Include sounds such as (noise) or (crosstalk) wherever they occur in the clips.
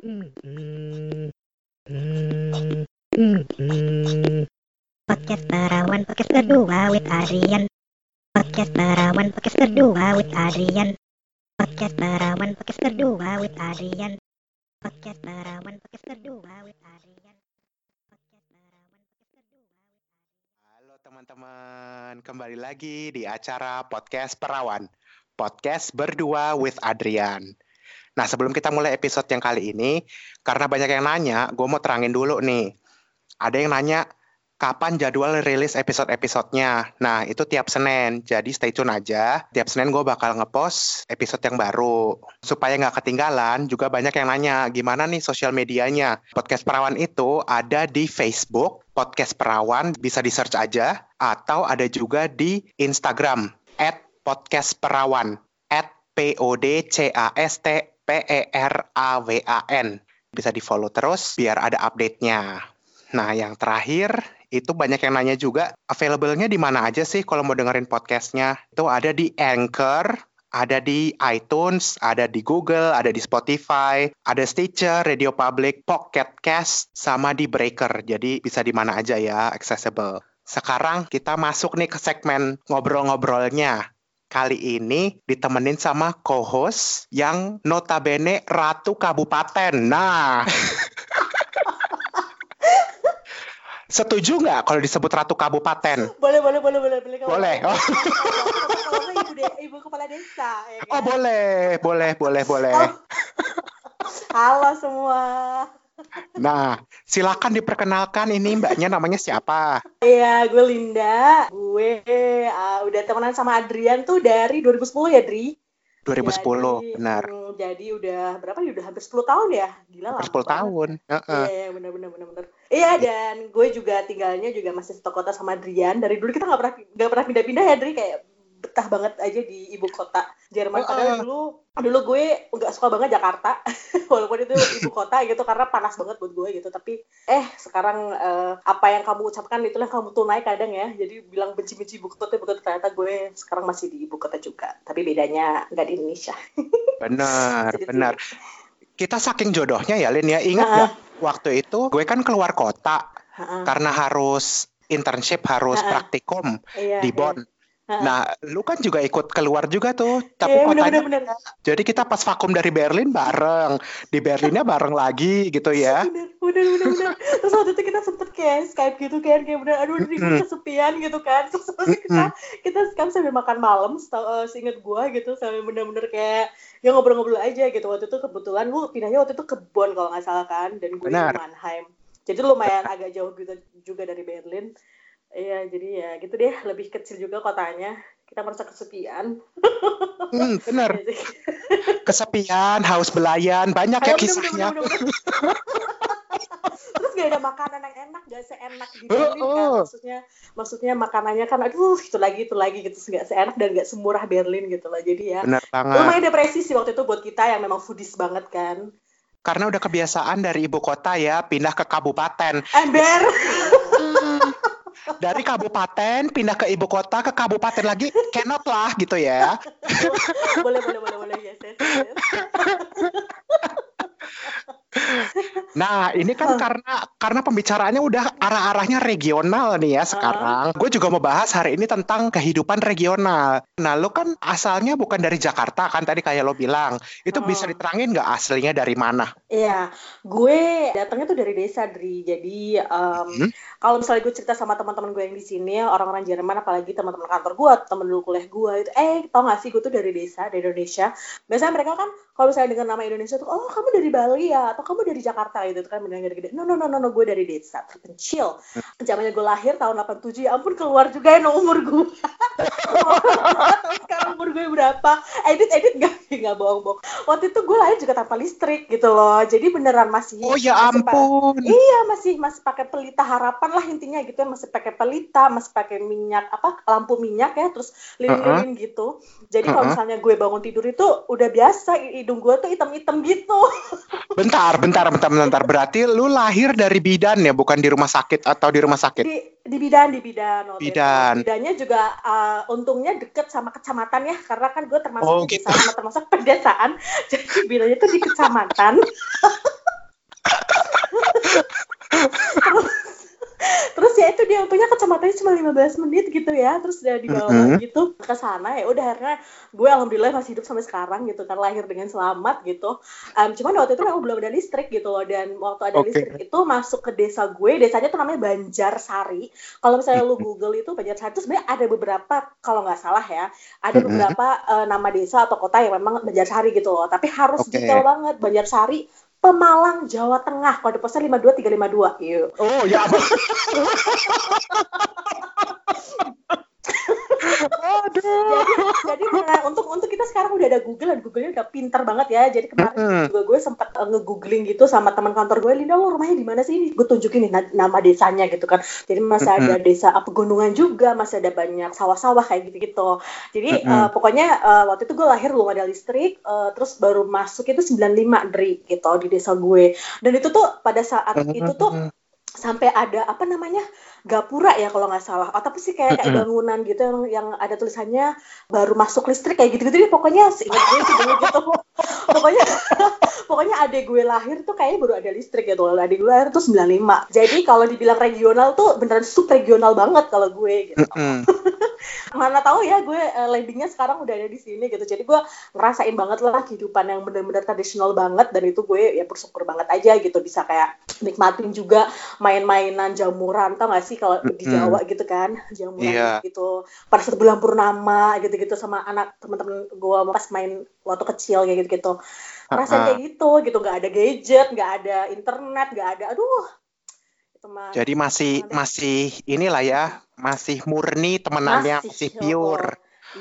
Podcast Perawan Podcast kedua with Adrian Podcast Perawan Podcast kedua with Adrian Podcast Perawan Podcast kedua with Adrian Podcast Perawan Podcast kedua with Adrian Halo teman-teman, kembali lagi di acara Podcast Perawan. Podcast berdua with Adrian. Nah, sebelum kita mulai episode yang kali ini, karena banyak yang nanya, gue mau terangin dulu nih. Ada yang nanya, kapan jadwal rilis episode-episodenya? Nah, itu tiap Senin, jadi stay tune aja. Tiap Senin gue bakal ngepost episode yang baru. Supaya nggak ketinggalan, juga banyak yang nanya, gimana nih sosial medianya? Podcast Perawan itu ada di Facebook, Podcast Perawan, bisa di-search aja. Atau ada juga di Instagram, at Podcast Perawan, at P-O-D-C-A-S-T-P-E-R-A-W-A-N. Bisa di-follow terus biar ada update-nya. Nah, yang terakhir itu banyak yang nanya juga, available-nya di mana aja sih kalau mau dengerin podcastnya? Itu ada di Anchor, ada di iTunes, ada di Google, ada di Spotify, ada Stitcher, Radio Public, Pocket Cast, sama di Breaker. Jadi bisa di mana aja ya, accessible. Sekarang kita masuk nih ke segmen ngobrol-ngobrolnya. Kali ini ditemenin sama co-host yang notabene Ratu Kabupaten. Nah, (laughs) setuju nggak kalau disebut Ratu Kabupaten? boleh boleh boleh boleh boleh Boleh. Oh. (laughs) ibu de, ibu kepala desa ya kan? Oh boleh, boleh, boleh, boleh. Oh. halo semua Nah, silakan diperkenalkan ini mbaknya namanya siapa? Iya, gue Linda. Gue uh, udah temenan sama Adrian tuh dari 2010 ya, Dri? 2010, Jadi, benar. mm, jadi udah berapa ya? Udah hampir 10 tahun ya? Gila lah. Hampir 10 tahun. Iya, iya, benar benar benar benar. Iya, dan gue juga tinggalnya juga masih satu kota sama Adrian. Dari dulu kita nggak pernah nggak pernah pindah-pindah ya, Dri, kayak betah banget aja di ibu kota Jerman. Padahal Heeh. dulu dulu gue nggak suka banget Jakarta, (laughs) walaupun itu ibu kota gitu karena panas banget buat gue gitu. Tapi eh sekarang eh, apa yang kamu ucapkan itulah yang kamu tunai kadang ya. Jadi bilang benci-benci ibu kota, ibu kota ternyata gue sekarang masih di ibu kota juga. Tapi bedanya nggak di Indonesia. (laughs) Benar, Jadi tuh- benar. Kita saking jodohnya ya, Lin ya. Ingat Heeh. nggak waktu itu gue kan keluar kota Heeh. karena harus internship, harus Heeh. praktikum Iya, di iya. Bonn. Nah, lu kan juga ikut keluar juga tuh, tapi bener, kotanya bener, bener. Jadi kita pas vakum dari Berlin bareng, di Berlinnya bareng lagi gitu ya. bener bener bener bener. Terus waktu itu kita sempet kayak skype gitu kan kayak bener aduh ini kesepian gitu kan. Terus itu kita kita kan sambil makan malam setau uh, seinget gua gitu sambil bener-bener kayak ya ngobrol-ngobrol aja gitu. Waktu itu kebetulan lu pindahnya waktu itu ke Bonn kalau nggak salah kan dan gue di. Mannheim. Jadi lumayan agak jauh gitu juga dari Berlin Iya, jadi ya gitu deh, lebih kecil juga kotanya. Kita merasa kesepian. Hmm. (laughs) Jadi- (laughs) Kesepian, haus belayan, banyak ya Ayo, bener, kisahnya. bener, bener, bener. Terus gak ada makanan yang enak, gak seenak di Berlin kan. Oh, oh. Maksudnya, maksudnya makanannya kan, aduh itu lagi, itu lagi gitu. Gak seenak dan gak semurah Berlin gitu lah. Jadi ya, Bener banget. lumayan depresi sih waktu itu buat kita yang memang foodies banget kan. Karena udah kebiasaan dari ibu kota ya, pindah ke kabupaten. Ember! (laughs) Dari kabupaten pindah ke ibu kota ke kabupaten lagi, cannot lah gitu ya. (laughs) boleh, boleh, boleh, boleh. Yes, yes, yes. (laughs) Nah, ini kan karena karena pembicaraannya udah arah-arahnya regional nih ya sekarang. Gue juga mau bahas hari ini tentang kehidupan regional. Nah, lo kan asalnya bukan dari Jakarta kan tadi kayak lo bilang. Itu bisa diterangin nggak aslinya dari mana? Iya, gue datangnya tuh dari desa, Dri. Jadi, em, Hmm. kalau misalnya gue cerita sama teman-teman gue yang di sini, orang-orang Jerman, apalagi teman-teman kantor gue, teman dulu kuliah gue, itu, eh, tau gak sih, gue tuh dari desa, dari Indonesia. Biasanya mereka kan, kalau misalnya dengar nama Indonesia tuh, oh, kamu dari Bali ya, atau kamu dari Jakarta gitu, itu kan benar gede-gede. No, no, no, no, no, gue dari desa, terpencil. Zamannya gue lahir tahun 87, ya ampun, keluar juga ya no umur gue. (laughs) Gue berapa? Edit, edit, gak, (laughs) gak bohong-bohong. Waktu itu gue lahir juga tanpa listrik gitu loh, jadi beneran masih... Oh ya masih ampun. Iya masih masih pakai pelita harapan lah intinya gitu ya masih pakai pelita masih pakai minyak apa lampu minyak ya terus lilin-lilin gitu jadi kalau Uh-uh. misalnya gue bangun tidur itu udah biasa hidung gue tuh hitam-hitam gitu (laughs) Bentar, bentar, bentar, bentar. Berarti lu lahir dari bidan ya, bukan di rumah sakit atau di rumah sakit? di di bidan di bidan waktu itu. Bidan. bidannya juga uh, untungnya deket sama kecamatan ya karena kan gue termasuk oh, gitu. Sama, termasuk pedesaan (laughs) jadi bilangnya tuh di kecamatan (laughs) (laughs) itu dia untungnya kecapatannya cuma 15 menit gitu ya terus udah dibawa Mm -hmm. gitu ke sana ya udah akhirnya gue alhamdulillah masih hidup sampai sekarang gitu kan lahir dengan selamat gitu Em, cuman waktu itu memang belum ada listrik gitu loh dan waktu ada Oke. listrik itu masuk ke desa gue desanya tuh namanya Banjarsari kalau misalnya lu Google itu Banjarsari itu sebenarnya ada beberapa kalau nggak salah ya ada beberapa eh, nama desa atau kota yang memang Banjarsari gitu loh tapi harus Oke. detail banget Banjarsari Pemalang Jawa Tengah. Kode posnya 52352 yuk Oh ya. (laughs) Jadi jadi nah, untuk untuk kita sekarang udah ada Google dan Google-nya udah pinter banget ya. Jadi kemarin Mm-mm. juga gue sempat uh, nge-googling gitu sama teman kantor gue Linda lo rumahnya di mana sih? Ini gue tunjukin nih na- nama desanya gitu kan. Jadi masih ada desa uh, pegunungan juga masih ada banyak sawah-sawah kayak gitu gitu jadi Mm-mm. uh, pokoknya uh, waktu itu gue lahir belum ada listrik uh, terus baru masuk itu 95 Dri gitu di desa gue. Dan itu tuh pada saat itu tuh sampai ada apa namanya gapura ya kalau nggak salah. Atau apa sih kayak kayak bangunan gitu yang yang ada tulisannya baru masuk listrik kayak gitu gitu deh pokoknya seingat gue sih dulu gitu. (laughs) Pokoknya (laughs) pokoknya adik gue lahir tuh kayaknya baru ada listrik gitu loh. Adik gue lahir tuh 95 jadi kalau dibilang regional tuh beneran sub regional banget kalau gue gitu. (laughs) Mana tahu ya gue eh, landingnya sekarang udah ada di sini gitu. Jadi gue ngerasain banget lah kehidupan yang benar-benar tradisional banget. Dan itu gue ya bersyukur banget aja gitu bisa kayak nikmatin juga main-mainan jamuran tau gak sih kalau di. Jawa gitu kan jamuran Iya. gitu pada saat bulan purnama gitu-gitu sama anak temen-temen gue pas main waktu kecil kayak gitu-gitu ngerasain Ah, kayak gitu gitu nggak ada gadget nggak ada internet nggak ada aduh itu mah Jadi masih masih inilah ya, masih murni temenannya masih oh, pure.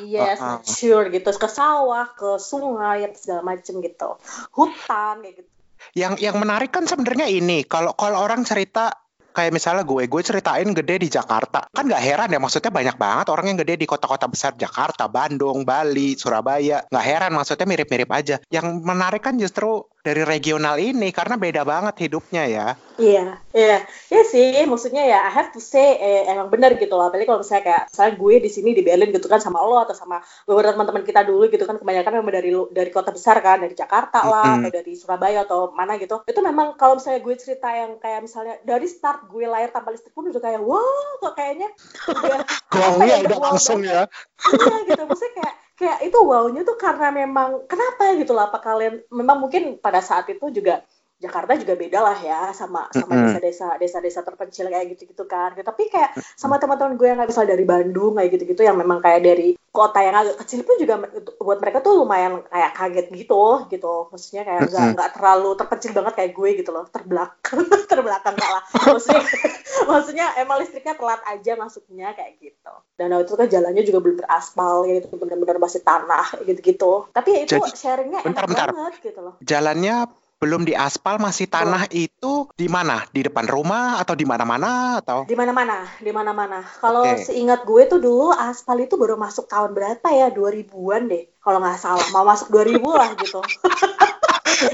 Yes, Uh-uh. mature gitu ke sawah, ke sungai, segala macem gitu, hutan kayak gitu. Yang yang menarik kan sebenarnya ini, kalau kalau orang cerita kayak misalnya gue, gue ceritain gede di Jakarta, kan nggak heran ya, maksudnya banyak banget orang yang gede di kota-kota besar. Jakarta, Bandung, Bali, Surabaya, nggak heran, maksudnya mirip-mirip aja. Yang menarik kan justru dari regional ini karena beda banget hidupnya ya. Iya, iya, iya sih. Maksudnya ya, I have to say eh, emang benar gitu loh. Apalagi kalau misalnya kayak, misalnya gue di sini di Berlin gitu kan sama lo atau sama beberapa teman-teman kita dulu gitu kan, kebanyakan memang dari dari kota besar kan, dari Jakarta lah Mm-mm. atau dari Surabaya atau mana gitu. Itu memang kalau misalnya gue cerita yang kayak misalnya dari start gue lahir tanpa listrik pun udah kayak wow, kok kayaknya udah (laughs) apa ya, udah langsung banget. ya. (laughs) iya gitu maksudnya kayak kayak itu wownya tuh karena memang kenapa gitu lah apa kalian memang mungkin pada saat itu juga Jakarta juga beda lah ya sama sama desa-desa desa-desa terpencil kayak gitu-gitu kan. Tapi kayak sama teman-teman gue yang nggak bisa dari Bandung kayak gitu-gitu yang memang kayak dari kota yang agak kecil pun juga buat mereka tuh lumayan kayak kaget gitu gitu. Maksudnya kayak nggak nggak terlalu terpencil banget kayak gue gitu loh terbelakang (laughs) terbelakang nggak lah. Maksudnya (laughs) maksudnya emang listriknya telat aja masuknya kayak gitu. Dan waktu itu kan jalannya juga belum beraspal kayak gitu benar-benar masih tanah gitu-gitu. Tapi ya itu Jadi, sharingnya bentar, enak bentar. banget gitu loh. Jalannya belum diaspal, masih tanah itu di mana? Di depan rumah atau di mana-mana atau? di mana-mana di mana-mana kalau Oke. seingat gue tuh dulu aspal itu baru masuk tahun berapa ya 2000-an deh kalau nggak salah mau masuk 2000 lah gitu (laughs)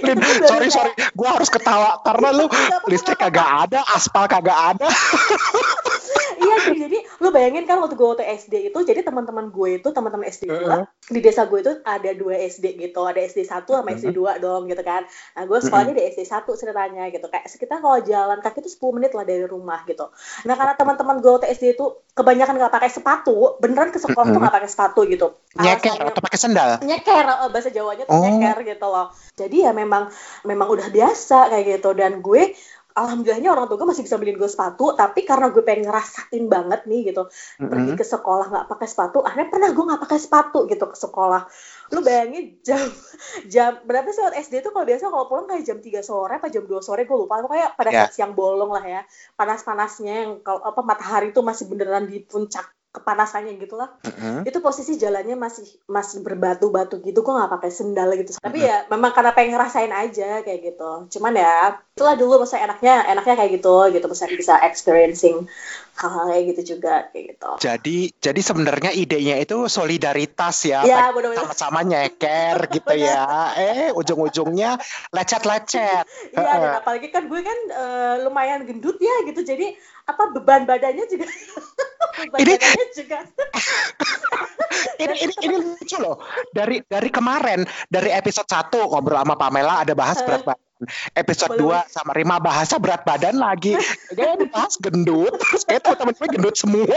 Lin, Itu sorry baru sorry, gue harus ketawa karena lu apa-apa, listrik kagak ada, aspal kagak ada. iya jadi, jadi lu bayangin kan waktu gue waktu SD itu jadi teman-teman gue itu teman-teman SD gue Heeh. di desa gue itu ada dua SD gitu. Ada SD 1 sama SD 2 dong gitu kan. Nah gue sekolahnya di SD 1 ceritanya gitu. Kayak sekitar kalau jalan kaki itu 10 menit lah dari rumah gitu. Nah karena teman-teman gue waktu SD itu kebanyakan nggak pakai sepatu beneran ke sekolah tuh Mm-mm. nggak pakai sepatu gitu. Nyeker atau pakai sendal? nyeker bahasa Jawanya tuh Oh. nyeker gitu loh. Jadi ya memang memang udah biasa kayak gitu. Dan gue alhamdulillahnya orang tua gue masih bisa beliin gue sepatu tapi karena gue pengen ngerasain banget nih gitu. Pergi Mm-mm. ke sekolah nggak pakai sepatu akhirnya pernah gue nggak pakai sepatu gitu ke sekolah. Lu bayangin jam (laughs) jam berapa sih waktu SD itu kalau biasa kalau pulang kayak jam 3 sore apa jam 2 sore gue lupa. Pokoknya pada saat siang bolong lah ya panas-panasnya yang kalau apa matahari itu masih beneran di puncak kepanasannya gitu lah Mm-mm. itu posisi jalannya masih masih berbatu-batu gitu gue nggak pakai sendal gitu. Tapi ya memang karena pengen ngerasain aja kayak gitu. Cuman ya itulah dulu masa enaknya enaknya kayak gitu gitu. Masa bisa experiencing hal-hal kayak gitu juga kayak gitu. Jadi jadi sebenarnya idenya itu solidaritas ya, ya sama-sama nyeker (laughs) gitu ya. Eh ujung-ujungnya lecet-lecet. iya dan apalagi kan gue kan eh, lumayan gendut ya gitu. Jadi apa beban badannya juga (laughs) beban Ini- badannya juga (laughs) Ini ini ini lucu loh. Dari dari kemarin dari episode 1 ngobrol sama Pamela ada bahas berat badan. Episode Boleh. 2 sama Rima bahasa berat badan lagi. Kayaknya dibahas gendut. Terus kayak teman-teman gue (laughs) gendut semua.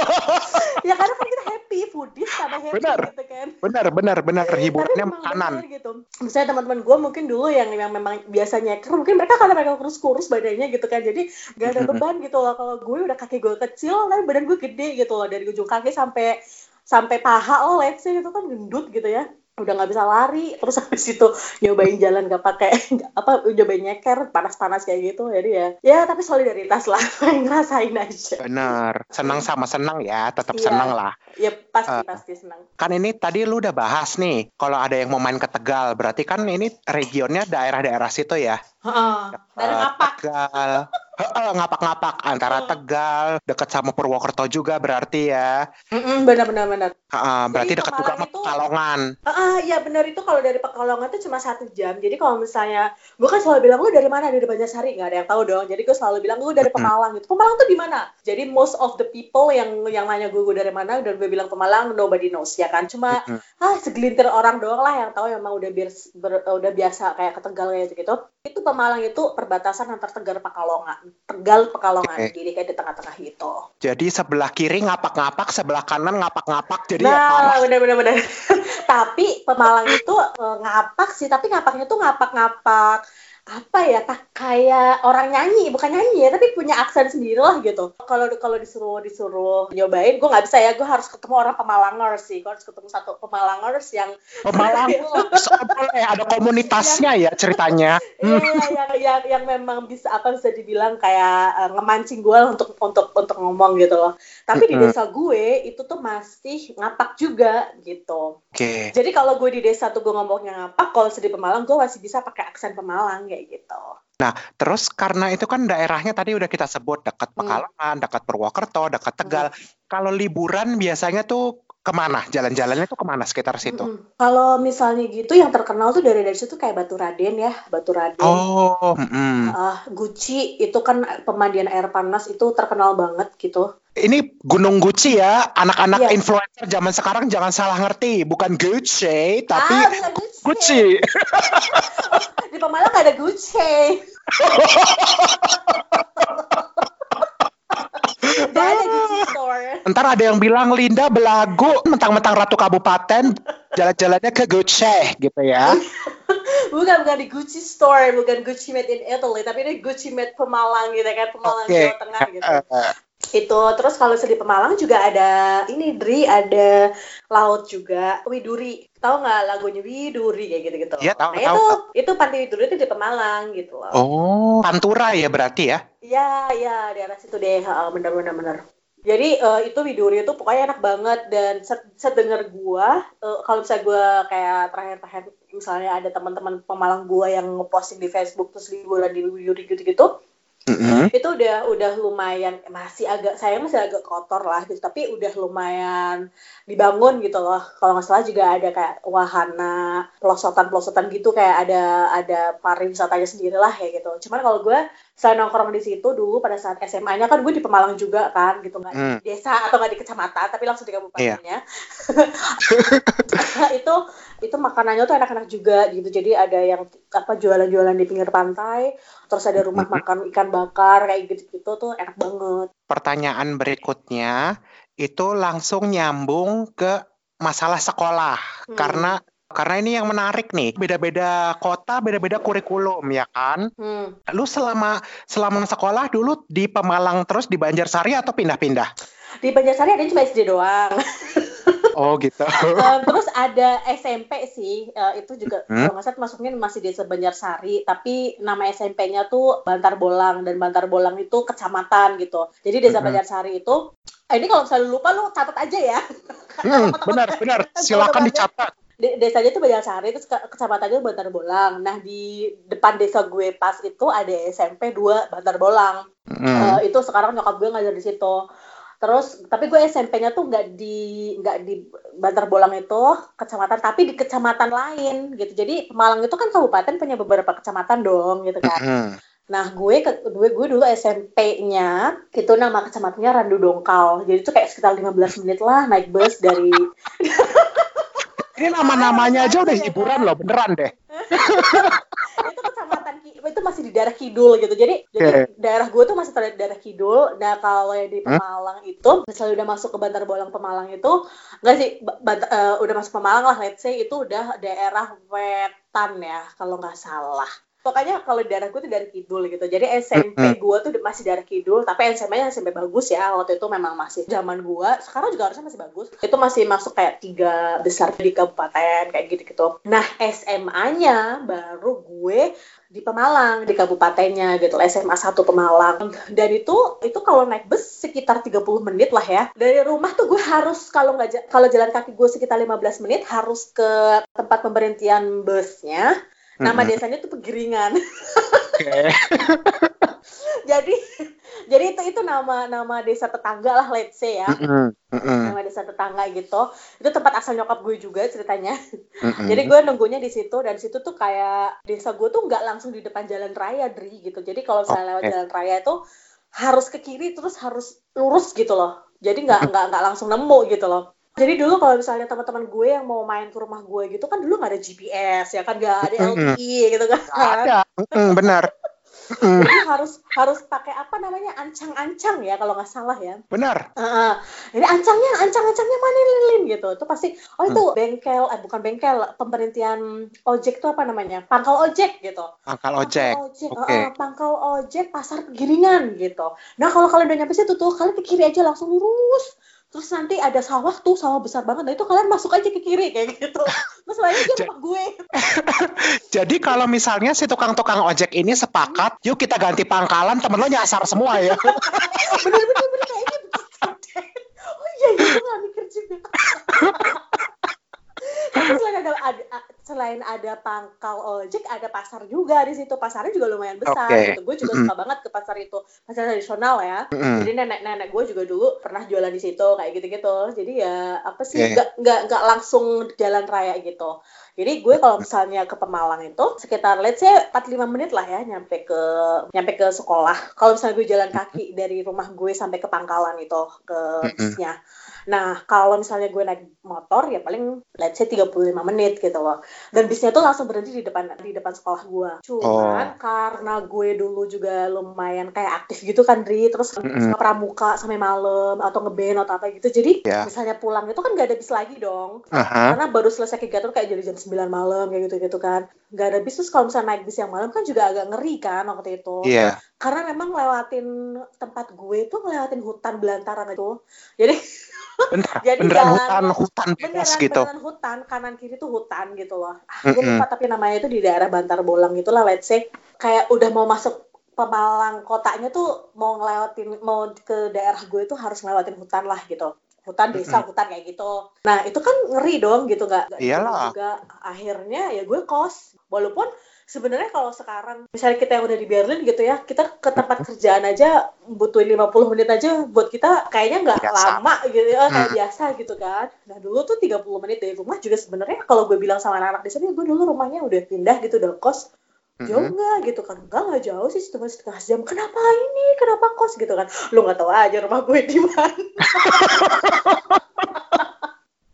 ya karena kan kita happy foodies sama happy Benar. gitu kan benar, benar, benar. Hiburannya makanan. bener gitu misalnya teman-teman gue mungkin dulu yang yang memang biasa nyeker mungkin mereka karena mereka kurus-kurus badannya gitu kan jadi gak ada Mm-mm. beban gitu loh kalau gue udah kaki gue kecil tapi badan gue gede gitu loh dari ujung kaki sampai sampai paha lo let's say itu kan gendut gitu ya udah nggak bisa lari terus (laughs) habis itu nyobain jalan gak pakai apa nyobain nyeker panas-panas kayak gitu jadi ya ya tapi solidaritas lah (laughs) ngerasain aja Benar. Senang sama senang ya, tetap Iya. senang lah. ya pasti Eh. pasti senang Kan ini tadi lu udah bahas nih, kalau ada yang mau main ke Tegal, berarti kan ini regionnya daerah-daerah situ ya. Dari Eh, ngapak Tegal. Ngapak-ngapak antara Hmm. Tegal, deket sama Purwokerto juga berarti ya. Mm-mm, benar-benar benar Heeh, berarti deket juga sama Pekalongan. Ah, iya benar itu kalau dari Pekalongan tuh cuma satu jam. Jadi kalau misalnya, gue kan selalu bilang lu dari mana? Dari Banjarsari nggak ada yang tahu dong. Jadi gue selalu bilang lu dari. Pemalang gitu. Pemalang tuh di mana? Jadi most of the people yang yang nanya gue gue dari mana dan gue bilang Pemalang nobody knows ya kan. Cuma ah segelintir orang doang lah yang tahu memang udah bias, ber- udah biasa kayak ke Tegal kayak gitu. Itu Pemalang itu perbatasan antar Tegal Pekalongan. Tegal Pekalongan. Oke. Jadi kayak di tengah-tengah gitu. Jadi sebelah kiri ngapak-ngapak, sebelah kanan ngapak-ngapak. Jadi ya parah. Nah, bener-bener bener. (laughs) tapi Pemalang itu eh, ngapak sih, tapi ngapaknya tuh ngapak-ngapak apa ya tak kayak orang nyanyi bukan nyanyi ya tapi punya aksen sendiri lah gitu kalau kalau disuruh disuruh nyobain gue nggak bisa ya gue harus ketemu orang Pemalangers sih gue harus ketemu satu Pemalangers yang Pemalang (laughs) so- boleh ada komunitasnya ya ceritanya. Iya, iya, yang, yang yang memang bisa apa bisa dibilang kayak eh, ngemancing gue untuk untuk untuk ngomong gitu loh. Tapi di desa gue itu tuh masih ngapak juga gitu. Oke. Jadi kalau gue di desa tuh gue ngomongnya ngapak, kalau sedih Pemalang gue masih bisa pakai aksen Pemalang kayak gitu. Terus karena itu kan daerahnya tadi udah kita sebut dekat Hmm. Pekalongan, dekat Purwokerto, dekat Tegal. Kalau liburan biasanya tuh ke mana? Jalan-jalannya tuh ke mana sekitar situ? Mm-mm. Kalau misalnya gitu yang terkenal tuh dari dari situ kayak Batu Raden ya, Batu Raden. Oh, mm-mm. Ah, Guci itu kan pemandian air panas itu terkenal banget gitu. ini Gunung Gucci ya. Anak-anak Iya. influencer zaman sekarang jangan salah ngerti, bukan Gucci, tapi ah, Gucci. (laughs) Di Pemalang ada Gucci. (laughs) Gak ada Gucci store. Ntar ada yang bilang Linda belagu mentang-mentang ratu kabupaten jalan-jalannya ke Gucci gitu ya. (laughs) Bukan bukan di Gucci store, bukan Gucci made in Italy, tapi ini Gucci made Pemalang gitu kan, Pemalang Oke. Jawa Tengah gitu. Itu terus kalau di Pemalang juga ada ini Dri, ada laut juga, Widuri. Tahu nggak lagunya Widuri kayak gitu-gitu. Iya, tahu, nah, tahu, itu tahu. itu pantai Widuri itu di Pemalang gitu loh. Oh, Pantura ya berarti ya? Ya, ya, di arah situ deh, bener bener bener. Jadi eh, itu Widuri itu pokoknya enak banget dan sedengar gua, eh, kalau misalnya gua kayak terakhir-terakhir misalnya ada teman-teman Pemalang gua yang ngeposting di Facebook terus liburan di Widuri gitu-gitu, Mm-mm. itu udah udah lumayan masih agak saya masih agak kotor lah gitu. Tapi udah lumayan dibangun gitu loh. Kalau nggak salah juga ada kayak wahana pelosotan pelosotan gitu kayak ada ada pariwisatanya sendiri lah kayak gitu. Cuman kalau gue selain nongkrong di situ dulu pada saat SMA-nya kan gue di Pemalang juga kan gitu nggak Hmm. di desa atau nggak di kecamatan tapi langsung di kabupatennya (laughs) itu itu makanannya tuh enak-enak juga gitu jadi ada yang apa jualan-jualan di pinggir pantai terus ada rumah Mhm. makan ikan bakar kayak gitu-gitu tuh enak banget Pertanyaan berikutnya itu langsung nyambung ke masalah sekolah Hmm. karena karena ini yang menarik nih beda-beda kota beda-beda kurikulum ya kan? Hmm. lu selama selama sekolah dulu di Pemalang terus di Banjarsari atau pindah-pindah? Di Banjarsari ada cuma SD doang. (laughs) Oh gitu. (laughs) Eh, terus ada SMP sih eh, itu juga Hmm. kalau nggak masuknya masih desa Banjarsari tapi nama SMP-nya tuh Bantar Bolang dan Bantar Bolang itu kecamatan gitu. Jadi desa Mhm. Banjarsari itu eh, ini kalau misalnya lu lupa lu catat aja ya. Hmm, benar benar. (laughs) Silakan dicatat desanya itu Banjarsari terus ke- kecamatannya Bantar Bolang. Nah di depan desa gue pas itu ada SMP 2 Bantar Bolang. Hmm. Eh, itu sekarang nyokap gue ngajar di situ. Terus tapi gue SMP-nya tuh nggak di nggak di Bantar Bolang itu kecamatan tapi di kecamatan lain gitu. Jadi Pemalang itu kan kabupaten punya beberapa kecamatan dong gitu kan. Hmm. nah gue ke, gue gue dulu SMP-nya itu nama kecamatannya Randu Dongkal. Jadi itu kayak sekitar 15 menit lah naik bus dari (laughs) ini nama-namanya aja udah hiburan loh beneran deh (laughs) itu kecamatan itu masih di daerah kidul gitu. Jadi Oke. jadi daerah gue tuh masih terlihat daerah kidul. Nah kalau yang di? Pemalang itu, misalnya udah masuk ke Bantar Bolang Pemalang itu, enggak sih, Ba- Bant- eh, udah masuk Pemalang lah, let's say itu udah daerah wetan ya, kalau nggak salah. Pokoknya kalau di daerah gue tuh daerah kidul gitu. Jadi SMP Mm-mm. gue tuh masih daerah kidul, tapi SMA-nya SMP bagus ya. Waktu itu memang masih zaman gue. Sekarang juga harusnya masih bagus. Itu masih masuk kayak tiga besar di kabupaten kayak gitu-gitu. Nah SMA-nya baru gue di Pemalang di kabupatennya gitu SMA 1 Pemalang dan itu itu kalau naik bus sekitar 30 menit lah ya dari rumah tuh gue harus kalau nggak kalau jalan kaki gue sekitar 15 menit harus ke tempat pemberhentian busnya nama desanya tuh Pegiringan Oke. (laughs) jadi jadi itu itu nama nama desa tetangga lah let's say ya. Nama desa tetangga gitu. Itu tempat asal nyokap gue juga ceritanya. Jadi gue nunggunya di situ dan situ tuh kayak desa gue tuh nggak langsung di depan jalan raya Dri gitu. Jadi kalau misalnya lewat jalan raya itu harus ke kiri terus harus lurus gitu loh. Jadi nggak nggak nggak langsung nemu gitu loh jadi dulu kalau misalnya teman-teman gue yang mau main ke rumah gue gitu kan dulu nggak ada GPS ya kan nggak ada. LTE gitu kan Nggak ada. Benar. Jadi harus harus pakai apa namanya ancang-ancang ya kalau nggak salah ya Benar. Heeh. Jadi ancangnya, ancang-ancangnya mana lilin gitu. Itu pasti, oh itu bengkel, eh bukan bengkel, pemberhentian ojek tuh apa namanya? Pangkal ojek gitu. Pangkal ojek. Pangkal ojek, Oke. heeh, pangkal ojek pasar Pegiringan gitu. Nah kalau kalian udah nyampe situ tuh, kalian ke kiri aja langsung lurus. Terus nanti ada sawah tuh, sawah besar banget. Nah itu kalian masuk aja ke kiri kayak gitu. Terus lainnya dia rumah gue. (laughs) Jadi kalau misalnya si tukang-tukang ojek ini sepakat, yuk kita ganti pangkalan, temen lo nyasar semua ya. Bener-bener bener kayaknya begitu. Oh iya, iya gue gak mikir juga. (laughs) Tapi selain ada, ada selain ada pangkal ojek, ada pasar juga di situ. Pasarnya juga lumayan besar. Oke. Gitu. Gue juga Mm-mm. suka banget ke pasar itu, pasar tradisional ya. Mm-mm. Jadi nenek-nenek gue juga dulu pernah jualan di situ kayak gitu-gitu. Jadi ya apa sih Oke. nggak nggak nggak langsung jalan raya gitu. Jadi gue kalau misalnya ke Pemalang itu sekitar let's say 45 menit lah ya nyampe ke nyampe ke sekolah. Kalau misalnya gue jalan kaki dari rumah gue sampai ke pangkalan itu ke Mm-mm. bisnya. Nah, kalau misalnya gue naik motor ya paling let's say 35 menit gitu loh. Dan bisnya tuh langsung berhenti di depan di depan sekolah gue. Cuman karena gue dulu juga lumayan kayak aktif gitu kan, Dri, terus Mm-mm. suka pramuka sampai malam atau ngeband atau apa gitu. Jadi Ya. misalnya pulang itu kan gak ada bis lagi dong. Aha. Karena baru selesai kegiatan kayak jadi jam 9 malam kayak gitu-gitu kan. Gak ada bis terus kalau misalnya naik bis yang malam kan juga agak ngeri kan waktu itu. Iya. Karena memang lewatin tempat gue tuh ngelewatin hutan belantaran itu. Jadi (laughs) Bener, Jadi beneran jalan- hutan, hutan bebas beneran gitu. beneran hutan kanan kiri tuh hutan gitu loh. Ah, gue lupa tapi namanya itu di daerah Bantar Bolang gitu lah let's say. Kayak udah mau masuk Pemalang kotanya tuh mau ngelewatin mau ke daerah gue tuh harus ngelewatin hutan lah gitu. Hutan desa hutan kayak gitu. Nah itu kan ngeri dong gitu nggak Iyalah. juga. Akhirnya ya gue kos. Walaupun sebenarnya kalau sekarang misalnya kita yang udah di Berlin gitu ya kita ke tempat kerjaan aja butuhin 50 menit aja buat kita kayaknya nggak lama gitu ya kayak Hmm. biasa gitu kan. Nah dulu tuh 30 menit dari rumah juga sebenarnya kalau gue bilang sama anak-anak di sini gue dulu rumahnya udah pindah gitu udah kos. Jauh Mm-mm. nggak? gitu kan. Enggak nggak jauh sih cuma setengah jam. Kenapa ini? Kenapa kos? gitu kan. Lu nggak tahu aja rumah gue di mana. (laughs)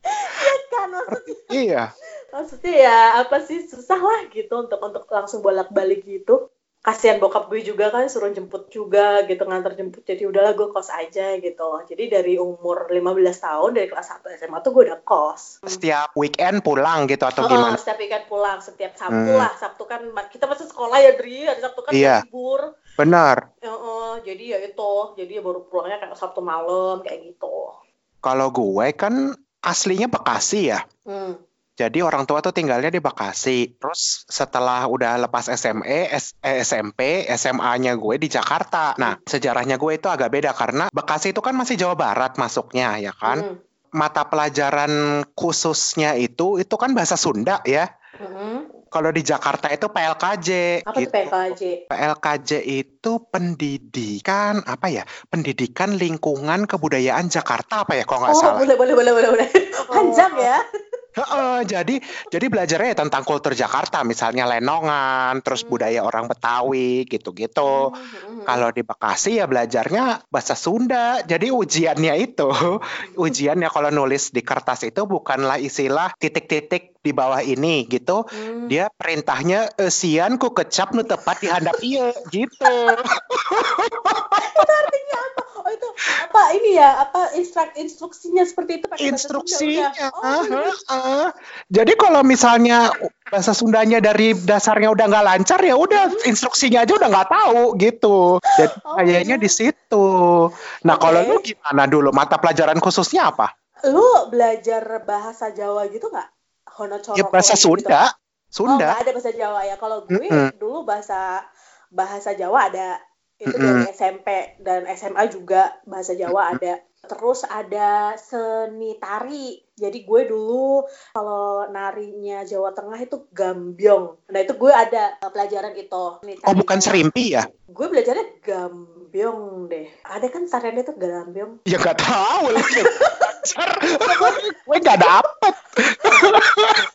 Ya kan maksudnya? Iya. Maksudnya ya apa sih susah lah gitu untuk untuk langsung bolak balik gitu kasihan bokap gue juga kan suruh jemput juga gitu ngantar jemput jadi udahlah gue kos aja gitu jadi dari umur 15 tahun dari kelas 1 SMA tuh gue udah kos Setiap weekend pulang gitu atau Oh, gimana? setiap weekend pulang setiap Sabtu Hmm. lah Sabtu kan kita masih sekolah ya Dri hari Sabtu kan Iya. libur Benar. Heeh, jadi ya itu jadi ya baru pulangnya kayak Sabtu malam kayak gitu Kalau gue kan aslinya Bekasi ya. hmm. Jadi orang tua tuh tinggalnya di Bekasi. Terus setelah udah lepas SME, S- eh, SMP, SMA-nya gue di Jakarta. Nah, sejarahnya gue itu agak beda karena Bekasi itu kan masih Jawa Barat masuknya ya kan. Hmm. Mata pelajaran khususnya itu itu kan bahasa Sunda ya. Hmm. Kalau di Jakarta itu PLKJ apa gitu. PKJ PLKJ itu pendidikan apa ya? Pendidikan lingkungan kebudayaan Jakarta apa ya kalau nggak oh salah. boleh boleh boleh boleh boleh panjang ya Heeh, jadi jadi belajarnya ya tentang kultur Jakarta, misalnya lenongan, terus Hmm. budaya orang Betawi gitu-gitu. Hmm, hmm. Kalau di Bekasi ya belajarnya bahasa Sunda. Jadi ujiannya itu, ujiannya kalau nulis di kertas itu bukanlah istilah titik-titik di bawah ini gitu. Hmm. Dia perintahnya eh, sian ku kecap nu tepat di handap iya gitu. itu artinya apa? Oh itu apa ini ya? Apa instruk instruksinya seperti itu pakai bahasa Sunda Instruksinya. Oh, Jadi kalau misalnya bahasa Sundanya dari dasarnya udah nggak lancar ya udah instruksinya aja udah nggak tahu gitu. Jadi Oh, kayaknya iya. di situ. Nah kalau Oke. lu gimana dulu mata pelajaran khususnya apa? Lu belajar bahasa Jawa gitu nggak? Hono Ya bahasa Sunda. Oh, Sunda. nggak ada bahasa Jawa ya. Kalau gue Mm-mm. dulu bahasa bahasa Jawa ada itu Mm-mm. dari SMP dan SMA juga bahasa Jawa ada. Terus ada seni tari. Jadi gue dulu kalau narinya Jawa Tengah itu gambyong. Nah itu gue ada uh, pelajaran itu. Seni Oh bukan serimpi ya? Gue belajarnya gambyong deh. Ada kan tariannya tuh gambyong. Ya nggak tahu belajar. (laughs) Gue (laughs) nggak dapet. (laughs)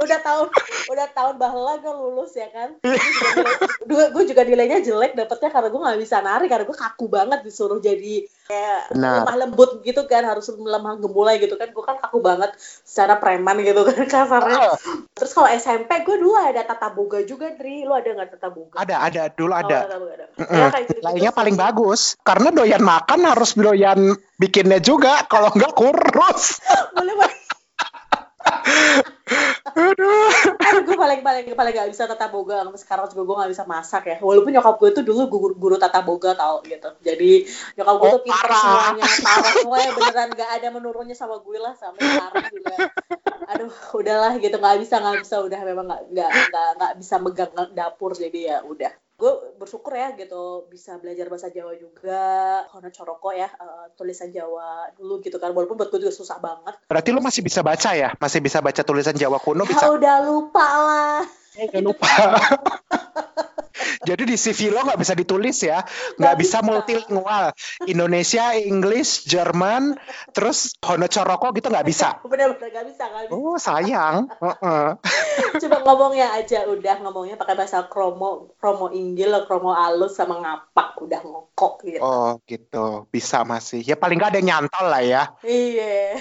udah tahun udah tahun bahla gue lulus ya kan? Gue gue juga nilainya jelek dapetnya karena gue nggak bisa nari karena gue kaku banget disuruh jadi kayak Benar. lemah lembut gitu kan harus lemah gemulai gitu kan. Gue kan kaku banget secara preman gitu kan (laughs) kasarnya. Oh, terus kalau SMP gue dulu ada tata boga juga Tri lu ada nggak tata boga? Ada ada. Dulu Oh, ada. tata boga ada. Ya, gitu-gitu. Lainnya paling bagus. Karena doyan makan harus doyan bikinnya juga. Kalau nggak kurus. (laughs) boleh boleh Aduh. Gue paling paling paling gak bisa tata boga. Sampai sekarang juga gue gak bisa masak ya. Walaupun nyokap gue tuh dulu guru, guru tata boga tau gitu. Jadi nyokap gue Oh, tuh pinter parah. semuanya parah semuanya. Beneran gak ada menurunnya sama gue lah sampai sekarang juga. Aduh udahlah gitu. Nggak bisa nggak bisa. Udah memang nggak nggak nggak bisa megang dapur. Jadi ya udah gue bersyukur ya gitu bisa belajar bahasa Jawa juga Hono Coroko ya eh, tulisan Jawa dulu gitu kan walaupun buat gue juga susah banget Berarti lu masih bisa baca ya? Masih bisa baca tulisan Jawa kuno ya bisa? udah lupa lah Jangan lupa. (laughs) Jadi di CV lo nggak bisa ditulis ya, nggak Nggak bisa bisa. multilingual. Indonesia, English, Jerman, terus Hono Coroko gitu nggak bisa. (laughs) bener-bener gak bisa gak bisa Oh sayang. Heeh. (laughs) coba ngomongnya aja udah ngomongnya pakai bahasa kromo kromo inggil kromo alus sama ngapak udah ngokok gitu Oh gitu, bisa masih. Ya paling nggak ada nyantol lah ya. iya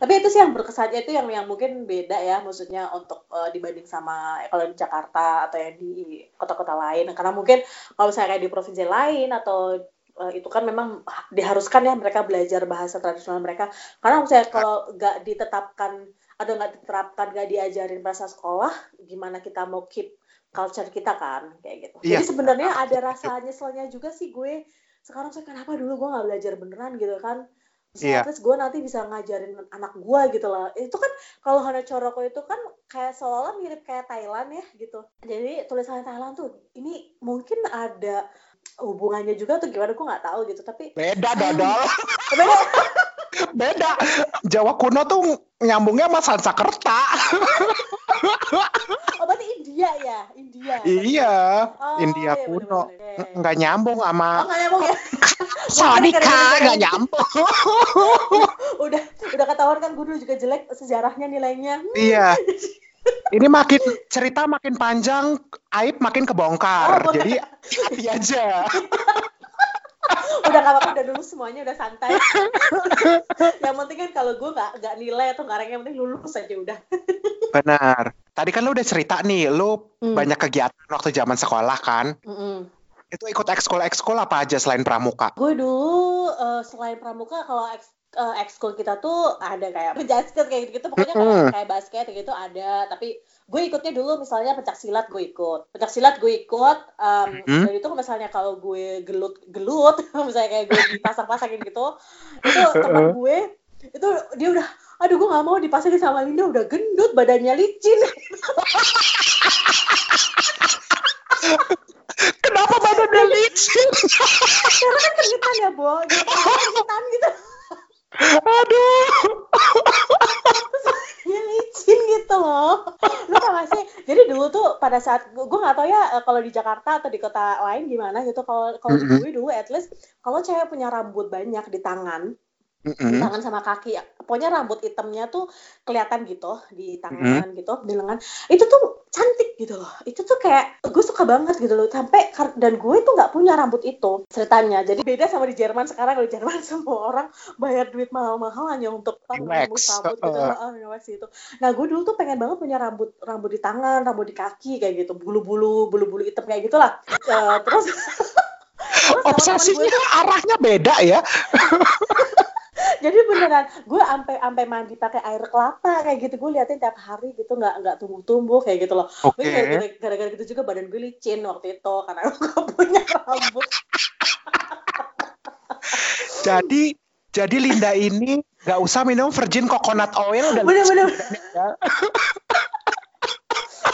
tapi itu sih yang berkesan itu yang yang mungkin beda ya maksudnya untuk eh, dibanding sama kalau di Jakarta atau yang di kota-kota lain. Karena mungkin kalau misalnya kayak di provinsi lain atau eh, itu kan memang diharuskan ya mereka belajar bahasa tradisional mereka. Karena misalnya kalau nggak ditetapkan atau nggak diterapkan nggak diajarin bahasa sekolah gimana kita mau keep culture kita kan? Kayak gitu. Iya. jadi sebenarnya ada rasa nyeselnya juga sih gue. Sekarang saya kenapa dulu gue nggak belajar beneran? gitu kan Iya. terus gue nanti bisa ngajarin anak gue gitu lah itu kan kalau Hana Coroko itu kan kayak seolah mirip kayak Thailand ya gitu jadi tulisannya Thailand tuh ini mungkin ada hubungannya juga tuh gimana gue nggak tahu gitu tapi Beda dodol. (laughs) beda Beda. Jawa kuno tuh nyambungnya sama Sanskerta. oh berarti India ya India iya, Oh, India iya, kuno. bener-bener. Nggak nyambung oh sama nggak nyambung ya (laughs) Sadika, Gara-gara- nggak nyambung. (laughs) udah udah ketahuan kan gue dulu juga jelek sejarahnya nilainya Iya. (laughs) Ini makin cerita makin panjang, aib makin kebongkar. Oh. Jadi hati aja. udah gak apa-apa udah dulu semuanya udah santai yang penting kan kalau gue nggak nggak nilai atau nggak yang penting lulus aja udah Benar. Tadi kan lu udah cerita nih, lu Hmm. banyak kegiatan waktu zaman sekolah kan? Mm-mm. Itu ikut ekskul ekskul apa aja selain pramuka? gue dulu eh, selain pramuka kalau eks eh, ekskul kita tuh ada kayak penjasket kayak gitu, pokoknya kayak, Mm-mm. kayak basket kayak gitu ada. Tapi gue ikutnya dulu misalnya pencak silat gue ikut. Pencak silat gue ikut um, dan itu misalnya kalau gue gelut gelut (laughs) misalnya kayak gue dipasang-pasangin gitu itu teman gue itu dia udah aduh gue nggak mau dipasangin sama Linda udah gendut badannya licin (laughs) Kenapa badannya licin? karena kan keringetan ya Bo (laughs) keringetan gitu Aduh. ya licin gitu loh lu tau gak sih jadi dulu tuh pada saat gue nggak tau ya eh, kalau di Jakarta atau di kota lain gimana gitu kalau kalau di Mhm. gue dulu at least kalau cewek punya rambut banyak di tangan di Mm-mm. tangan sama kaki. Pokoknya rambut hitamnya tuh kelihatan gitu di tangan gitu di lengan itu tuh cantik gitu loh. Itu tuh kayak gue suka banget gitu loh. Sampai dan gue tuh nggak punya rambut itu ceritanya. Jadi beda sama di Jerman sekarang. Kalau di Jerman (laughs) semua orang bayar duit mahal-mahal hanya untuk rambut rambut gitu nge-wax itu. Nah gue dulu tuh pengen banget punya rambut rambut di tangan rambut di kaki kayak gitu. Bulu-bulu bulu-bulu hitam kayak gitulah Eh, terus (laughs) terus Obsesinya gue- arahnya beda ya. (laughs) jadi beneran gue sampai sampai mandi pakai air kelapa kayak gitu gue liatin tiap hari gitu nggak nggak tumbuh-tumbuh kayak gitu loh. Gue gara-gara gara-gara gitu juga badan gue licin waktu itu karena (laughs) gue gak punya rambut. Jadi jadi Linda ini nggak usah minum virgin coconut oil dan Bener-bener ya.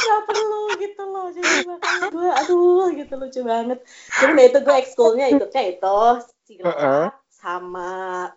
gak perlu gitu loh. Jadi makanya gue aduh gitu lucu banget. Jadi nah itu gue ekskulnya ikutnya itu Heeh. silat sama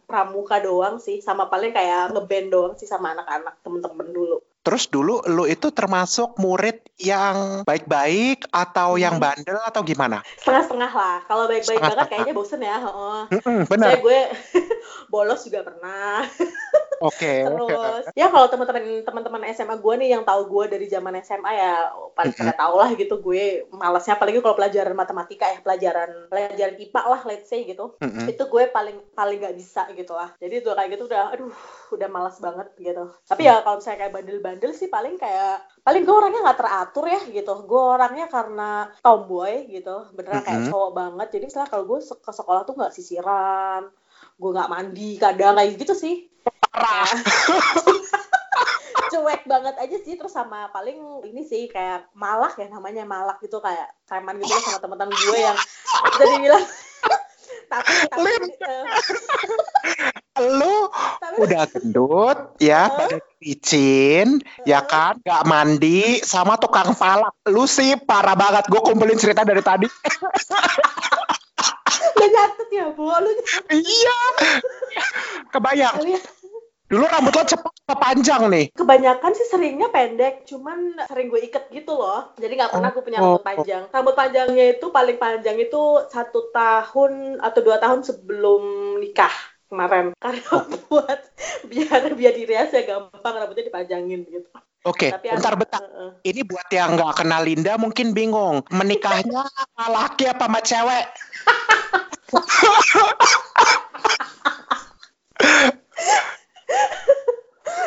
pramuka doang sih sama paling kayak ngeband doang sih sama anak-anak temen-temen dulu. Terus dulu lu itu termasuk murid yang baik-baik atau yang Hmm. bandel atau gimana? Setengah-setengah lah. Kalau baik-baik banget kayaknya bosen ya. heeh. Mm-mm, Saya benar. gue (laughs) bolos juga pernah. (laughs) Oke. Terus ya kalau teman-teman teman-teman SMA gue nih yang tahu gue dari zaman SMA ya paling pada tau lah gitu gue malasnya apalagi kalau pelajaran matematika ya pelajaran pelajaran IPA lah let's say gitu itu gue paling paling gak bisa gitu lah. Jadi tuh kayak gitu udah aduh udah malas banget gitu. Tapi ya kalau misalnya kayak bandel-bandel sih paling kayak paling gue orangnya nggak teratur ya gitu. Gue orangnya karena tomboy gitu beneran kayak cowok banget. Jadi misalnya kalau gue ke sekolah tuh nggak sisiran gue nggak mandi kadang kayak gitu sih Parah. (laughs) cuek banget aja sih terus sama paling ini sih kayak malak ya namanya malak gitu kayak preman gitu loh sama teman-teman gue yang bisa dibilang (laughs) tapi tapi eh, Lu tapi udah gendut ya, Heeh. badan licin, ya kan? Gak mandi sama tukang palak. Lu sih parah banget. Gue kumpulin cerita dari tadi. (laughs) lu nyatet ya bu lu nyatet iya. Kebayang. ya. Dulu rambut lo cepet apa panjang nih? kebanyakan sih seringnya pendek cuman sering gue iket gitu loh jadi nggak pernah gue punya rambut Oh. panjang rambut panjangnya itu paling panjang itu satu tahun atau dua tahun sebelum nikah kemarin karena (laughs) buat biar biar diriasnya gampang rambutnya dipanjangin gitu Oke, tapi bentar bentar. Heeh. Ini buat yang nggak kenal Linda mungkin bingung. Menikahnya sama laki apa sama cewek?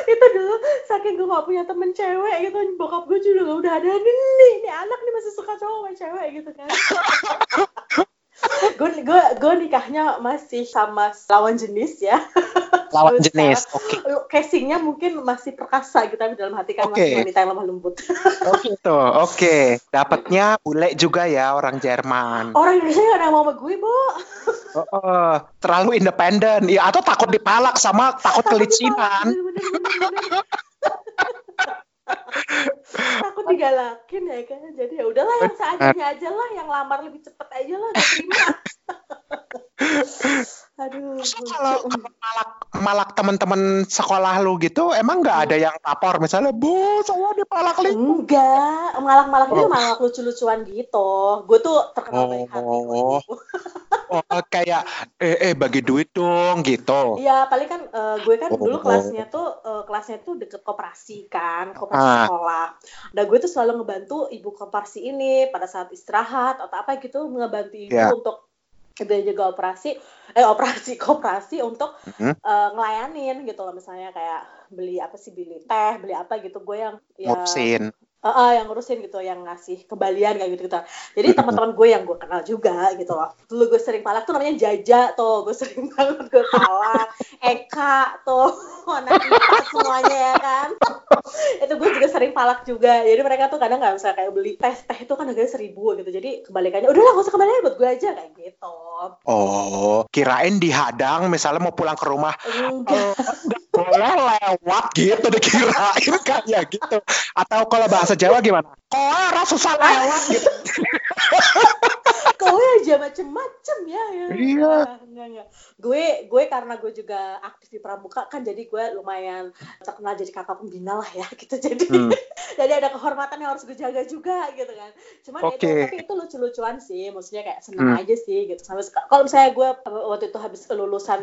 itu dulu saking gue gak punya temen cewek gitu bokap gue juga gak udah ada nih nih ini anak nih masih suka cowok sama cewek gitu kan gue gue gue nikahnya masih sama lawan jenis ya (laughs) Lawan jenis. Oke. Lu casingnya mungkin masih perkasa gitu tapi dalam hati kan Oke. masih wanita yang lemah lembut (laughs) Oh gitu. Oke. Dapatnya bule juga ya orang Jerman. orang Indonesia gak ada mau sama gue bo (laughs) Oh, oh, terlalu independen. Ya atau takut dipalak sama takut kelicinan. Takut digalakin ya kan jadi ya udahlah yang seadanya aja lah yang lamar lebih cepet aja lah terima (laughs) aduh kalau malak malak teman-teman sekolah lu gitu, emang nggak ada yang lapor misalnya, bu saya dipalak lagi. enggak malak-malak itu Oh. malak lucu-lucuan gitu gue tuh terkenal baik hati Oh. Oh kayak eh eh bagi duit dong gitu. Iya, paling kan eh, gue kan dulu Oh. kelasnya tuh eh, kelasnya tuh deket koperasi kan, koperasi Ah. Sekolah. Nah, gue tuh selalu ngebantu ibu koperasi ini pada saat istirahat atau apa gitu ngebantu ibu Ya. untuk dia juga operasi eh operasi (laughs) koperasi untuk Mhm. eh, ngelayanin gitu loh misalnya kayak beli apa sih beli teh beli apa gitu gue yang ya. Eh, eh, yang ngurusin gitu, yang ngasih kembalian kayak gitu gitu. Jadi teman-teman gue yang gue kenal juga gitu loh. Dulu gue sering palak tuh namanya Jaja tuh, gue sering (laughs) banget gue palak. Eka tuh, (laughs) anak semuanya ya kan. itu gue juga sering palak juga. Jadi mereka tuh kadang nggak bisa kayak beli teh teh itu kan harganya seribu gitu. Jadi kebalikannya, udahlah gak usah kembalian buat gue aja kayak gitu. Oh, kirain dihadang misalnya mau pulang ke rumah Enggak. nggak boleh lewat gitu dikirain kayak gitu. Atau kalau bahasa Jawa gimana? Kowe ora susah lewat gitu. (laughs) Kowe aja macem-macem ya, ya. Iya. enggak, enggak. gue gue karena gue juga aktif di pramuka kan jadi gue lumayan terkenal jadi kakak pembina lah ya gitu jadi Hmm. (laughs) jadi ada kehormatan yang harus gue jaga juga gitu kan cuman ya itu tapi itu lucu-lucuan sih maksudnya kayak seneng Hmm. aja sih gitu sampai kalau misalnya gue waktu itu habis lulusan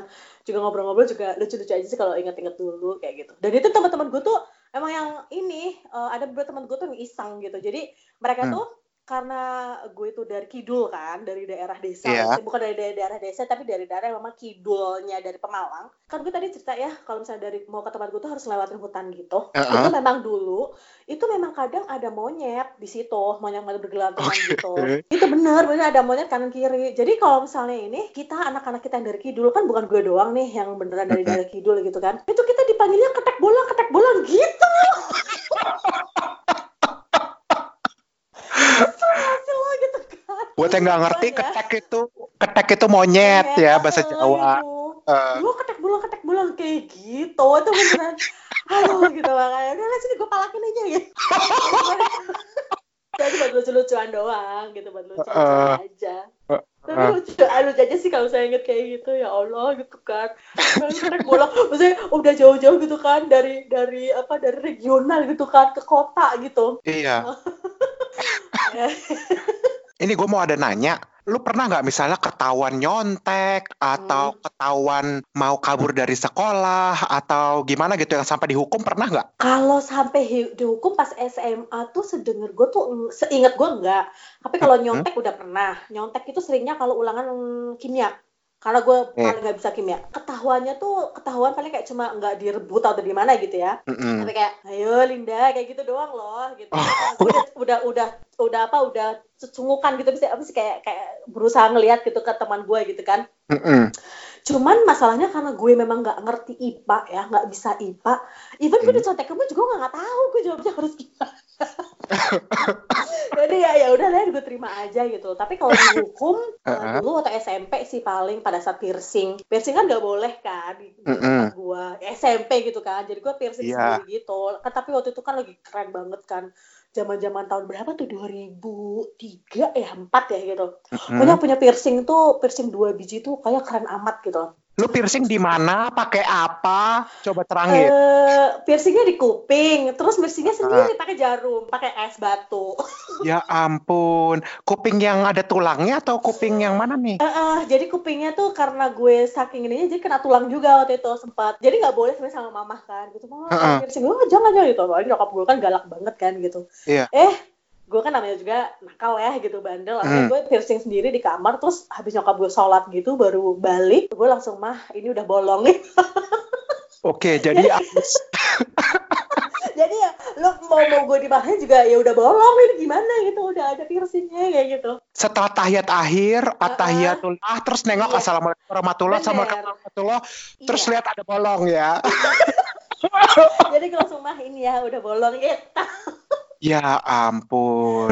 juga ngobrol-ngobrol juga lucu-lucu aja sih kalau inget-inget dulu kayak gitu dan itu teman-teman gue tuh emang yang ini eh, ada beberapa teman gue tuh yang iseng gitu jadi mereka Hmm. tuh karena gue itu dari kidul kan dari daerah desa. Iya. maksudnya bukan dari daerah, desa tapi dari daerah yang memang kidulnya dari Pemalang. Kan gue tadi cerita ya kalau misalnya dari mau ke tempat gue tuh harus lewatin hutan gitu. Uh-uh. itu memang dulu itu memang kadang ada monyet di situ monyet monyet bergelantungan Oke. gitu. Itu bener bener ada monyet kanan kiri. Jadi kalau misalnya ini kita anak-anak kita yang dari kidul kan bukan gue doang nih yang beneran dari daerah kidul gitu kan. Itu kita dipanggilnya ketek bolang ketek bolang gitu (laughs) Hasil lo gitu kan Buat yang nggak ngerti, Lucuan ya. ketek itu ketek itu monyet ya bahasa eh, Jawa. Eh, Lu ketek bolang ketek bolang kayak gitu. Itu beneran. Aduh gitu makanya udah lah sini gue palakin aja gitu. (laughs) Jadi buat lucu-lucuan doang gitu. Buat lucu-lucuan Eh. aja. Eh, tapi eh. lucu ah, lucu aja sih kalau saya inget kayak gitu. Ya Allah gitu kan ketek bolang maksudnya udah jauh-jauh gitu kan dari dari apa dari regional gitu kan ke kota gitu. Iya. (laughs) Ini gue mau ada nanya, lu pernah nggak misalnya ketahuan nyontek atau Hmm. ketahuan mau kabur dari sekolah atau gimana gitu yang sampai dihukum pernah nggak? Kalau sampai dihukum pas SMA tuh sedenger gue tuh seingat gue enggak. Tapi kalau Hmm. nyontek udah pernah. Nyontek itu seringnya kalau ulangan kimia. Karena gue Eh. paling nggak bisa kimia. Ketahuannya tuh ketahuan paling kayak cuma nggak direbut atau di mana gitu ya. Mm-mm. Tapi kayak, ayo Linda, kayak gitu doang loh, gitu. Oh. Gue udah, udah, udah, udah apa, udah cungukan gitu, bisa apa sih kayak, kayak berusaha ngelihat gitu ke teman gue gitu kan. Mm-mm. Cuman masalahnya karena gue memang nggak ngerti IPA ya, nggak bisa IPA. Even gue Hmm. dicontek kamu juga gue nggak tahu gue jawabnya harus gimana. Jadi ya ya udah lah gue terima aja gitu. Tapi kalau dihukum Uh-uh. (laughs) dulu atau SMP sih paling pada saat piercing. Piercing kan nggak boleh kan di, tempat gue SMP gitu kan. Jadi gue piercing Iya. sendiri gitu. Kan, tapi waktu itu kan lagi keren banget kan. Zaman-zaman tahun berapa tuh 2003 ya 4 ya gitu. Pokoknya punya piercing tuh piercing dua biji tuh kayak keren amat gitu. Lu piercing di mana? Pakai apa? Coba terangin. Eh, piercingnya di kuping, terus piercingnya sendiri pakai jarum, pakai es batu. (laughs) Ya ampun, kuping yang ada tulangnya atau kuping yang mana nih? Eh, eh, jadi kupingnya tuh karena gue saking ininya jadi kena tulang juga waktu itu sempat. Jadi nggak boleh sebenarnya sama mama kan, gitu mama Heeh. piercing gue jangan jangan gitu. Soalnya nyokap gue kan galak banget kan gitu. Iya. Eh gue kan namanya juga nakal ya gitu bandel akhirnya Hmm. gue piercing sendiri di kamar terus habis nyokap gue sholat gitu baru balik gue langsung mah ini udah bolong nih (laughs) Oke, jadi jadi (laughs) ya lo mau mau gue dipaksain juga ya udah bolong ini gimana gitu udah ada piercingnya kayak gitu setelah tahiyat akhir, atahiyatullah, terus nengok Iya. assalamualaikum warahmatullah, assalamualaikum warahmatullah, terus Iya. lihat ada bolong ya. (laughs) jadi langsung mah ini ya udah bolong ya ya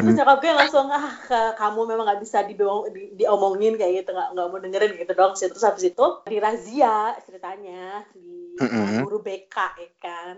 terus ampun. nyokap gue langsung ah ke- kamu memang nggak bisa diomong, di, diomongin kayak gitu nggak nggak mau dengerin gitu dong sih terus habis itu dirazia ceritanya di Mm-mm. guru BK ya kan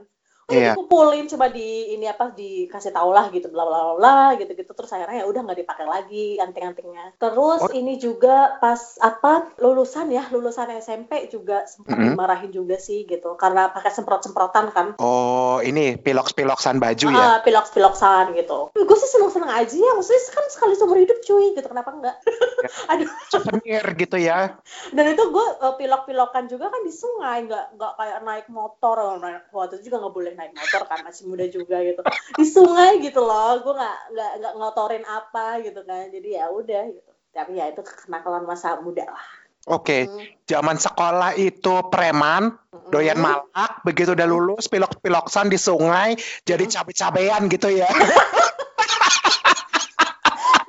Iya. udah dikumpulin coba di ini apa dikasih tau lah gitu bla bla bla gitu gitu terus akhirnya ya udah nggak dipakai lagi anting-antingnya terus Oh. ini juga pas apa lulusan ya lulusan SMP juga sempat Mm-mm. dimarahin juga sih gitu karena pakai semprot semprotan kan Oh, ini piloks-piloksan baju ya? Ah, pilok-piloksan gitu. Gue sih seneng-seneng aja ya, maksudnya kan sekali seumur hidup cuy, gitu kenapa enggak? (laughs) Aduh, Souvenir gitu ya? dan itu gue uh, pilok-pilokan juga kan di sungai, nggak nggak kayak naik motor, Oh, naik waktu itu juga nggak boleh naik motor kan masih muda juga gitu. Di sungai gitu loh, gue nggak nggak nggak ngotorin apa gitu kan, jadi ya udah gitu. Tapi ya itu kenakalan masa muda lah. Oke, Hmm. zaman sekolah itu preman, Mm-mm. doyan malak, begitu udah lulus pilok-piloksan di sungai, jadi Hmm. cabe-cabean gitu ya? (laughs)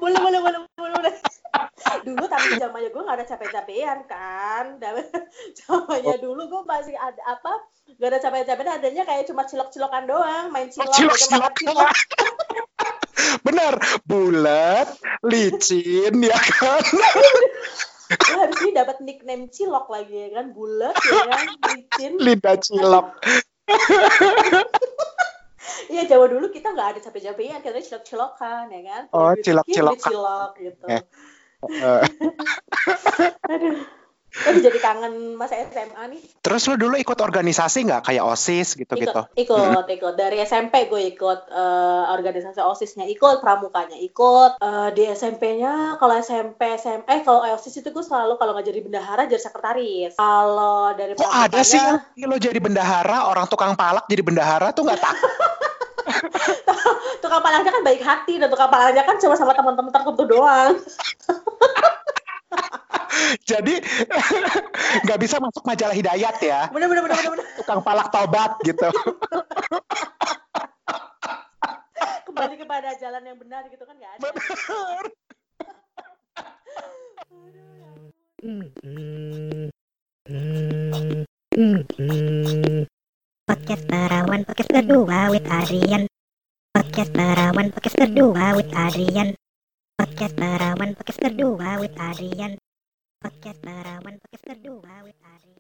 boleh boleh boleh boleh boleh dulu tapi zamannya gue nggak ada capek-capean kan (laughs) zamannya dulu gue masih ada apa gak ada capek-capean adanya kayak cuma cilok-cilokan doang main cilok Oh, cilok, makan cilok. (laughs) Bener, bulat, licin, ya kan? gue ini dapat nickname cilok lagi ya kan bulat ya kan licin Lidah cilok. (laughs) Iya Jawa dulu kita nggak ada capek-capean kita cilok-cilokan ya kan Oh, Bikin cilok-cilokan. cilok gitu Ya. Eh, (laughs) Aduh. Jadi kangen masa SMA nih. Terus lu dulu ikut organisasi nggak kayak OSIS gitu-gitu? Ikut, ikut, ikut. Dari SMP gue ikut eh, organisasi OSISnya ikut, pramukanya ikut. Eh, di SMP-nya, kalau SMP, SM, eh kalau OSIS itu gue selalu kalau nggak jadi bendahara jadi sekretaris. Kalau dari Kok ada sih yang lo jadi bendahara, orang tukang palak jadi bendahara tuh nggak takut? (laughs) tukang palangnya kan baik hati dan tukang palangnya kan cuma sama teman-teman tertentu doang. (laughs) (laughs) jadi (laughs) nggak bisa masuk majalah Hidayat ya, Bener bener bener bener. bener. (laughs) tukang palak tobat gitu. Kembali kepada jalan yang benar gitu kan nggak ada. Podcast Perawan Podcast berdua with Adrian Podcast Perawan Podcast berdua with Adrian Podcast Perawan Podcast berdua with Adrian. Podcast Perawan Podcast berdua with Adrian